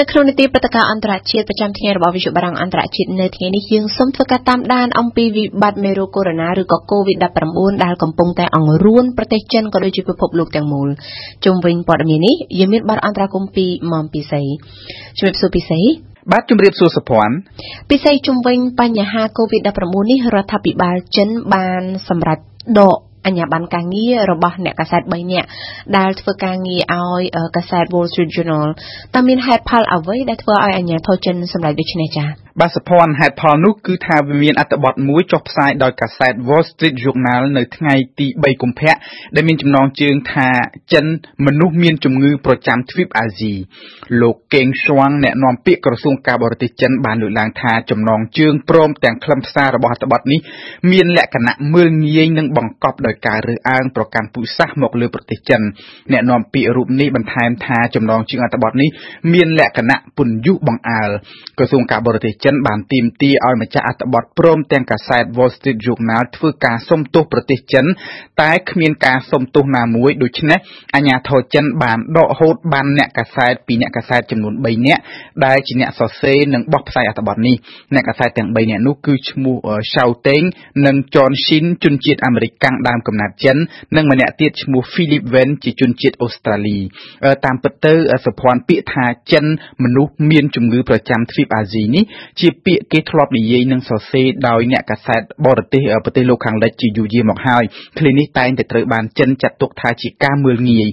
នៅក្នុងនីតិព្រឹត្តិការណ៍អន្តរជាតិប្រចាំថ្ងៃរបស់វិទ្យុបារាំងអន្តរជាតិនៅថ្ងៃនេះយើងសូមធ្វើការតាមដានអំពីវិបត្តិមេរោគកូវីដ -19 ឬក៏ COVID-19 ដែលកំពុងតែអង្រួនប្រទេសចិនក៏ដូចជាពិភពលោកទាំងមូលជុំវិញព័ត៌មាននេះយើងមានបទអន្តរាគមន៍ពីមុំពិសីជំរាបសួរពិសីបាទជំរាបសួរសុភ័ណ្ឌពិសីជំវិញបញ្ហា COVID-19 នេះរដ្ឋាភិបាលចិនបានសម្រេចដក អញ្ញាប័ណ្ណការងាររបស់អ្នកកាសែត3នាក់ដែលធ្វើការងារឲ្យកាសែត Wall Street Journal តើមានហេតុផលអ្វីដែលធ្វើឲ្យអាជ្ញាធរចិនសម្រេចដូច្នេះចា៎ បាទសភ័ណ្ឌហេតុផលនោះគឺថាវាមានអត្ថបទមួយចុះផ្សាយដោយកាសែត Wall Street Journal នៅថ្ងៃទី3កុម្ភៈដែលមានចំណងជើងថាចិនមនុស្សមានជំងឺប្រចាំទ្វីបអាស៊ីលោកកេងស៊ួងអ្នកនាំពាក្យក្រសួងការបរទេសចិនបានលើកឡើងថាចំណងជើងព្រមទាំងខ្លឹមសាររបស់អត្ថបទនេះមានលក្ខណៈមើលងាយនិងបង្កប់ដោយការរើសអើងប្រកាន់ពូជសាសន៍មកលើប្រទេសចិនអ្នកនាំពាក្យរូបនេះបន្ថែមថាចំណងជើងអត្ថបទនេះមានលក្ខណៈពន្យុះបង្អើលក្រសួងការបរទេសចិនបានទាមទារឲ្យម្ចាស់អត្ថបទព្រមទាំងកាសែត Wall Street Journal ធ្វើការសុំទោសប្រទេសចិន តែគ្មានការសុំទោសណាមួយដូច្នេះអាជ្ញាធរចិនបានដកហូតបានអ្នកកាសែតពីអ្នកកាសែតចំនួន3នាក់ដែលជាអ្នកសរសេរនិងបោះផ្សាយអត្ថបទនេះអ្នកកាសែតទាំង3នាក់នោះគឺឈ្មោះ Shao Teng និង John Shin ជនជាតិអាមេរិកកាំងដើមកំណើតចិននិងម្នាក់ទៀតឈ្មោះ Philip Wen ជាជនជាតិអូស្ត្រាលីតាមពិតទៅសុភ័ណ្ឌពាក្យថាចិនមនុស្សមានជំងឺប្រចាំទ្វីបអាស៊ីនេះជាពាក្យគេធ្លាប់និយាយនិងសរសេរដោយអ្នកកាសែតបរទេសប្រទេសលោកខាងលិចជាយូរយារមកហើយឃ្លានេះតែងតែត្រូវបានចិនចាត់ទុកថាជាការមើលងាយ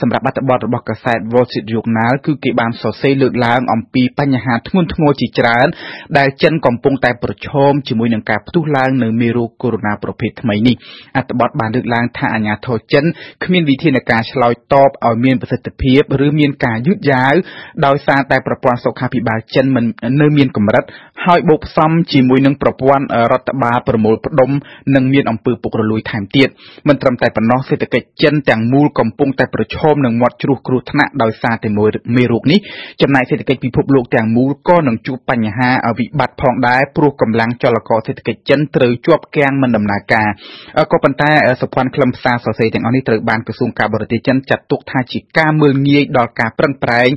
សម្រាប់អត្ថបទរបស់កាសែត Wall Street Journal គឺគេបានសរសេរលើកឡើងអំពីបញ្ហាធ្ងន់ធ្ងរជាច្រើន ដែលចិនកំពុងតែប្រឈមជាមួយនឹងការផ្ទុះឡើងនៅមេរោគកូវីដ -19 ប្រភេទថ្មីនេះអត្ថបទបានលើកឡើងថាអាញាធរចិនគ្មានវិធានការឆ្លើយតបឲ្យមានប្រសិទ្ធភាពឬមានការយឺតយ៉ាវដោយសារតែប្រព័ន្ធសុខាភិបាលចិនមិននៅមានកម្រិតហើយបូកផ្សំជាមួយនឹងប្រព័ន្ធរដ្ឋបាលប្រមូលផ្ដុំនិងមានអំពើពុករលួយថែមទៀតមិនត្រឹមតែប៉ុណ្ណោះសេដ្ឋកិច្ចចិនទាំងមូលកំពុងតែប្រឈមនឹងមាត់ជ្រោះគ្រោះថ្នាក់ដោយសារតែមេរោគនេះចំណែកសេដ្ឋកិច្ចពិភពលោកទាំងមូលក៏នឹងជួបបញ្ហាវិបត្តិផងដែរព្រោះកម្លាំងចលករសេដ្ឋកិច្ចចិនត្រូវជាប់គាំងមិនដំណើរការក៏ប៉ុន្តែសុភ័ណ្ឌខ្លឹមសារសរសេរទាំងអស់នេះត្រូវបានក្រសួងការបរទេសចិនចាត់ទុកថាជាការមើលងាយដល់ការប្រឹងប្រែង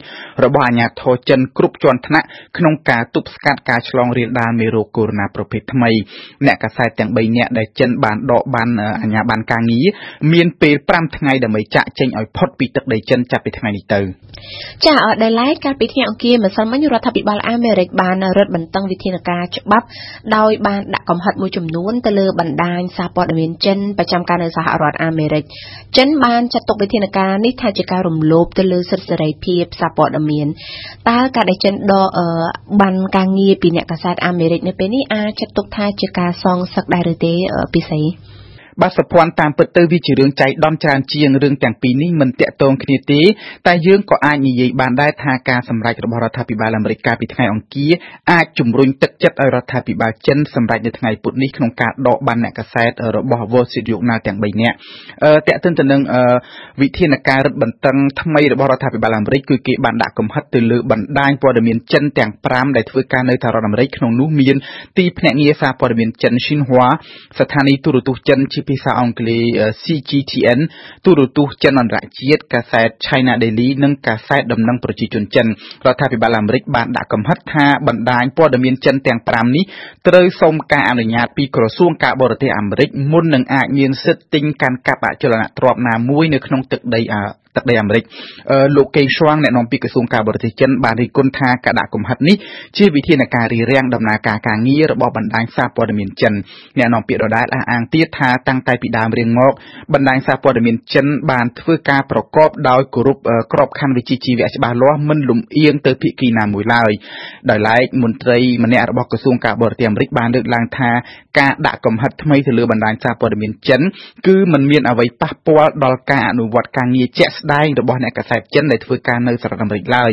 របស់អាជ្ញាធរចិនគ្រប់ជាន់ថ្នាក់ក្នុងការទប់ស្កាត់ការឆ្លងរាលដាលមេរោគកូវីដ -19 ប្រភេទថ្មីអ្នកកាសែតទាំង3នាក់ដែលចិនបានដកបានអាជ្ញាប័ណ្ណការងារមានពេល5ថ្ងៃដើម្បីចាក់ចេញឲ្យផុតពីទឹកដីចិនចាប់ពីថ្ងៃនេះទៅចាដែលឡែកកាលពីថ្ងៃអង្គារម្សិលមិញរដ្ឋាភិបាលអាមេរិកបានរឹតបន្តឹងវិធានការច្បាប់ដោយបានដាក់កំហិតមួយចំនួនទៅលើបណ្ដាញសារព័ត៌មានចិនប្រចាំការនៅសហរដ្ឋអាមេរិកចិនបានចាត់ទុកវិធានការនេះថាជាការរំលោភទៅលើសិទ្ធិសេរីភាពសារព័ត៌មានតើការដែលចិនដកបានការងារពីអ្នកកាសែតអាមេរិកនៅពេលនេះអាចចាត់ទុកថាជាការសងសឹកដែរឬទេពិសី បាទសភ័ណ្ឌតាមពិតទៅវាជារឿងចៃដន្យច្រើនជាងរឿងទាំងពីរនេះមិនតាក់ទងគ្នាទេតែយើងក៏អាចនិយាយបានដែរថាការសម្រេចរបស់រដ្ឋាភិបាលអាមេរិកកាលពីថ្ងៃអង្គារអាចជំរុញទឹកចិត្តឲ្យរដ្ឋាភិបាលចិនសម្រេចនៅថ្ងៃពុធនេះក្នុងការដកបានអ្នកកាសែតរបស់ Wall Street Journal ទាំង3នាក់អឺតាក់ទិនទៅនឹងវិធានការរឹតបន្តឹងថ្មីរបស់រដ្ឋាភិបាលអាមេរិកគឺគេបានដាក់កំហិតទៅលើបណ្ដាញព័ត៌មានចិនទាំង5ដែលធ្វើការនៅសហរដ្ឋអាមេរិកក្នុងនោះមានទីភ្នាក់ងារសារព័ត៌មានចិន Xinhua ស្ថានីយទូរទស្សន៍ចិនជាភាសាអង់គ្លេស CGTN ទូរទស្សន៍ចិនអន្តរជាតិកាសែត China Daily និងកាសែតដំណឹងប្រជាជនចិនរដ្ឋាភិបាលអាមេរិកបានដាក់កំហិតថាបណ្ដាញព័ត៌មានចិនទាំង5នេះត្រូវសុំការអនុញ្ញាតពីក្រសួងការបរទេសអាមេរិកមុននឹងអាចមានសិទ្ធិទិញកាន់កាប់អចលនទ្រព្យណាមួយនៅក្នុងទឹកដី ទឹកដីអាមេរិកលោកកេងស៊ួងអ្នកនាំពាក្យក្រសួងការបរទេសចិនបានរិះគន់ថាការដាក់កំហិតនេះជាវិធានការរារាំងដំណើរការការងាររបស់បណ្ដាញសារព័ត៌មានចិនអ្នកនាំពាក្យដដែលអះអាងទៀតថាតាំងតែពីដើមរៀងមកបណ្ដាញសារព័ត៌មានចិនបានធ្វើការប្រកបដោយគោរពក្របខ័ណ្ឌវិជ្ជាជីវៈច្បាស់លាស់មិនលំអៀងទៅភាគីណាមួយឡើយដោយឡែកមន្ត្រីម្នាក់របស់ក្រសួងការបរទេសអាមេរិកបានលើកឡើងថាការដាក់កំហិតថ្មីទៅលើបណ្ដាញសារព័ត៌មានចិនគឺมันមានអ្វីប៉ះពាល់ដល់ការអនុវត្តការងារជាក់ស្ដែងរបស់អ្នកកាសែតចិនដែលធ្វើការនៅសហរដ្ឋអាមេរិកឡើយ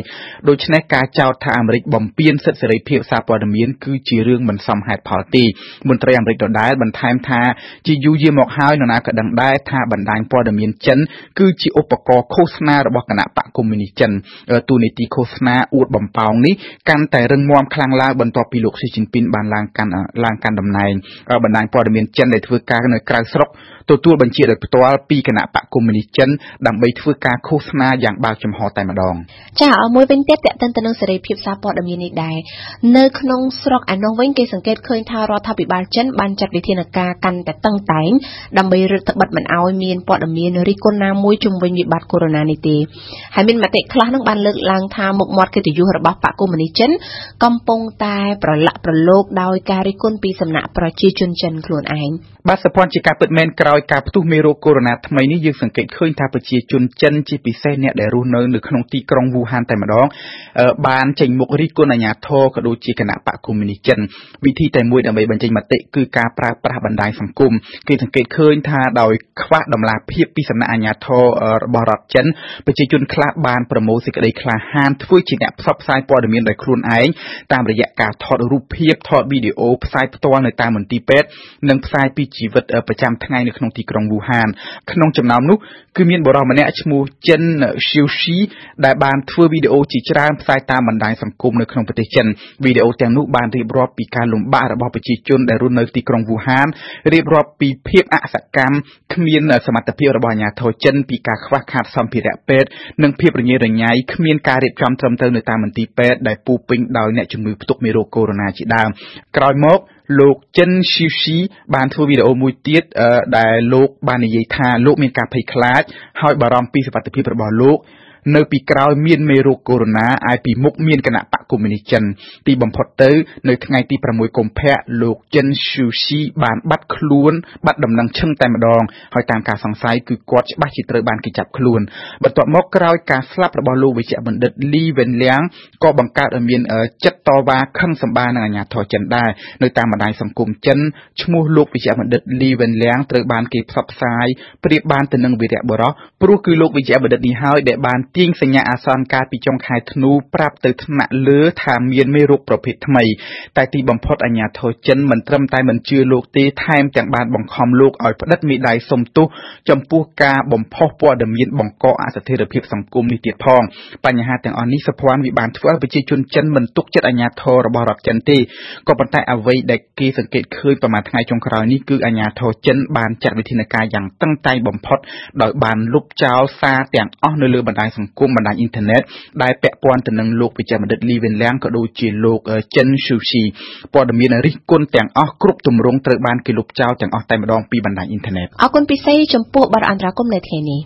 ដូច្នេះការចោទថាអាមេរិកបំពានសិទ្ធិសេរីភាពសារព័ត៌មានគឺជារឿងមិនសមហេតុផលទេមន្ត្រីអាមេរិកដដែលបន្ថែមថាជាយូរយារមកហើយនរណាក៏ដឹងដែរថាបណ្ដាញព័ត៌មានចិនគឺជាឧបករណ៍ឃោសនារបស់គណៈបកកុម្មុយនីសចិនទូនីតិឃោសនាអួតបំផោងនេះកាន់តែរឹងមាំខ្លាំងឡើងបន្ទាប់ពីលោកស៊ីជីនពីនបានឡើងកាន់ឡើងកាន់តំណែងបណ្ដាញព័ត៌មានចិនដែលធ្វើការនៅក្រៅស្រុក ទទួលបញ្ជាដោយផ្ទាល់ពីគណៈបកកុម្មុយនីសចិនដើម្បីធ្វើការឃោសនាយ៉ាងបើកចំហតែម្ដងចាមួយវិញទៀតតេតិនទៅនឹងសេរីភាពសារព័ត៌មាននេះដែរនៅក្នុងស្រុកអានោះវិញគេសង្កេតឃើញថារដ្ឋាភិបាលចិនបានចាត់វិធានការកាន់តែតឹងតែងដើម្បីរឹតបន្តឹងមិនឲ្យមានព័ត៌មានរិះគន់ណាមួយជុំវិញវិបត្តិកូវីដ -19 ទេហើយមានមតិខ្លះនឹងបានលើកឡើងថាមុខមាត់កិត្តិយសរបស់បកកុម្មុយនីសចិនកំពុងតែប្រឡាក់ប្រឡូកដោយការរិះគន់ពីសំណាក់ប្រជាជនចិនខ្លួនឯង បាទសភ័នជាការពិតមែនក្រោយការផ្ទុះមេរោគកូវីដ -19 ថ្មីនេះយើងសង្កេតឃើញថាប្រជាជនចិនជាពិសេសអ្នកដែលរស់នៅនៅក្នុងទីក្រុងវូហានតែម្ដងបានចេញមុខរិះគន់អាជ្ញាធរក៏ដូចជាគណៈបកកុម្មុយនីសចិនវិធីតែមួយដើម្បីបញ្ចេញមតិគឺការប្រើប្រាស់បណ្ដាញសង្គមគេសង្កេតឃើញថាដោយខ្វះដំណាភាពពីសំណាក់អាជ្ញាធររបស់រដ្ឋចិនប្រជាជនខ្លះបានប្រមូលសេចក្តីក្លាហានធ្វើជាអ្នកផ្សព្វផ្សាយព័ត៌មានដោយខ្លួនឯងតាមរយៈការថតរូបភាពថតវីដេអូផ្សាយផ្ទាល់នៅតាមមន្ទីរពេទ្យនិងផ្សាយពីជីវិតប្រចាំថ្ងៃនៅក្នុងទីក្រុងវូហាន ក្នុងចំណោមនោះគឺមានបុរសម្នាក់ឈ្មោះចិនស៊ីវស៊ីដែលបានធ្វើវីដេអូជាច្រើនផ្សាយតាមបណ្ដាញសង្គមនៅក្នុងប្រទេសចិនវីដេអូទាំងនោះបានរៀបរាប់ពីការលំបាករបស់ប្រជាជនដែលរស់នៅទីក្រុងវូហានរៀបរាប់ពីភាពអសកម្មគ្មានសមត្ថភាពរបស់អាជ្ញាធរចិនពីការខ្វះខាតសម្ភារៈពេទ្យនិងភាពរញ៉េរញ៉ៃគ្មានការរៀបចំត្រឹមត្រូវនៅតាមមន្ទីរពេទ្យដែលពោពេញដោយអ្នកជំងឺផ្ទុកមេរោគកូវីដ -19 ជាដើមក្រោយមក លោកចិនស៊ីស៊ី បានធ្វើវីដេអូមួយទៀតដែលលោកបាននិយាយថាលោកមានការភ័យខ្លាច ហើយបារម្ភពីសុខភាពរបស់លោក នៅពីក្រោយមានមេរោគកូវីដ -19 ឯពីមុខមានគណៈបកកុម្មុយនីសចិនទីបំផុតទៅ នៅថ្ងៃទី6កុម្ភៈលោកចិនស៊ូស៊ីបានបាត់ខ្លួនបាត់ដំណឹងឈឹងតែម្ដងហើយតាមការសង្ស័យគឺគាត់ច្បាស់ជាត្រូវបានគេចាប់ខ្លួនបន្ទាប់មកក្រោយការស្លាប់របស់លោកវិជ្ជបណ្ឌិតលីវ៉ិនលៀងក៏បង្កើតឲ្យមានចិត្តតវ៉ាខឹងសម្បានឹងអាជ្ញាធរចិនដែរនៅតាមបណ្ដាញសង្គមចិនឈ្មោះលោកវិជ្ជបណ្ឌិតលីវ៉ិនលៀងត្រូវបានគេផ្សព្វផ្សាយប្រៀបបានទៅនឹងវីរៈបុរសព្រោះគឺលោកវិជ្ជបណ្ឌិតនេះហើយដែលបានទាញសញ្ញាអាសន្នកាលពីចុងខែធ្នូប្រាប់ទៅថ្នាក់លើថាមានមេរោគប្រភេទថ្មី តែទីបំផុតអាជ្ញាធរចិនមិនត្រឹមតែមិនជឿលោកទេថែមទាំងបានបង្ខំលោកឲ្យផ្តិតមេដាយសុំទោសចំពោះការបំផុសព័ត៌មានបង្កអស្ថិរភាពសង្គមនេះទៀតផងបញ្ហាទាំងអស់នេះសភ័នវាបានធ្វើឲ្យប្រជាជនចិនមិនទុកចិត្តអាជ្ញាធររបស់រដ្ឋចិនទេក៏ប៉ុន្តែអ្វីដែលគេសង្កេតឃើញប្រហែលថ្ងៃចុងក្រោយនេះគឺអាជ្ញាធរចិនបានចាត់វិធានការយ៉ាងតឹងតែងបំផុតដោយបានលុបចោលសារទាំងអស់នៅលើបណ្ដាញសង្គមបណ្ដាញអ៊ីនធឺណិតដែលពាក់ព័ន្ធទៅនឹងលោកវិជ្ជបណ្ឌិតលីវៀនលៀងក៏ដូចជាលោកចិនស៊ូស៊ីព័ត៌មានរិះគន់ទាំងអស់គ្រប់ទម្រង់ត្រូវបានគេលុបចោលទាំងអស់តែម្ដងពីបណ្ដាញអ៊ីនធឺណិតអរគុណពិសេសចំពោះបទអន្តរាគមន៍នៅថ្ងៃនេះ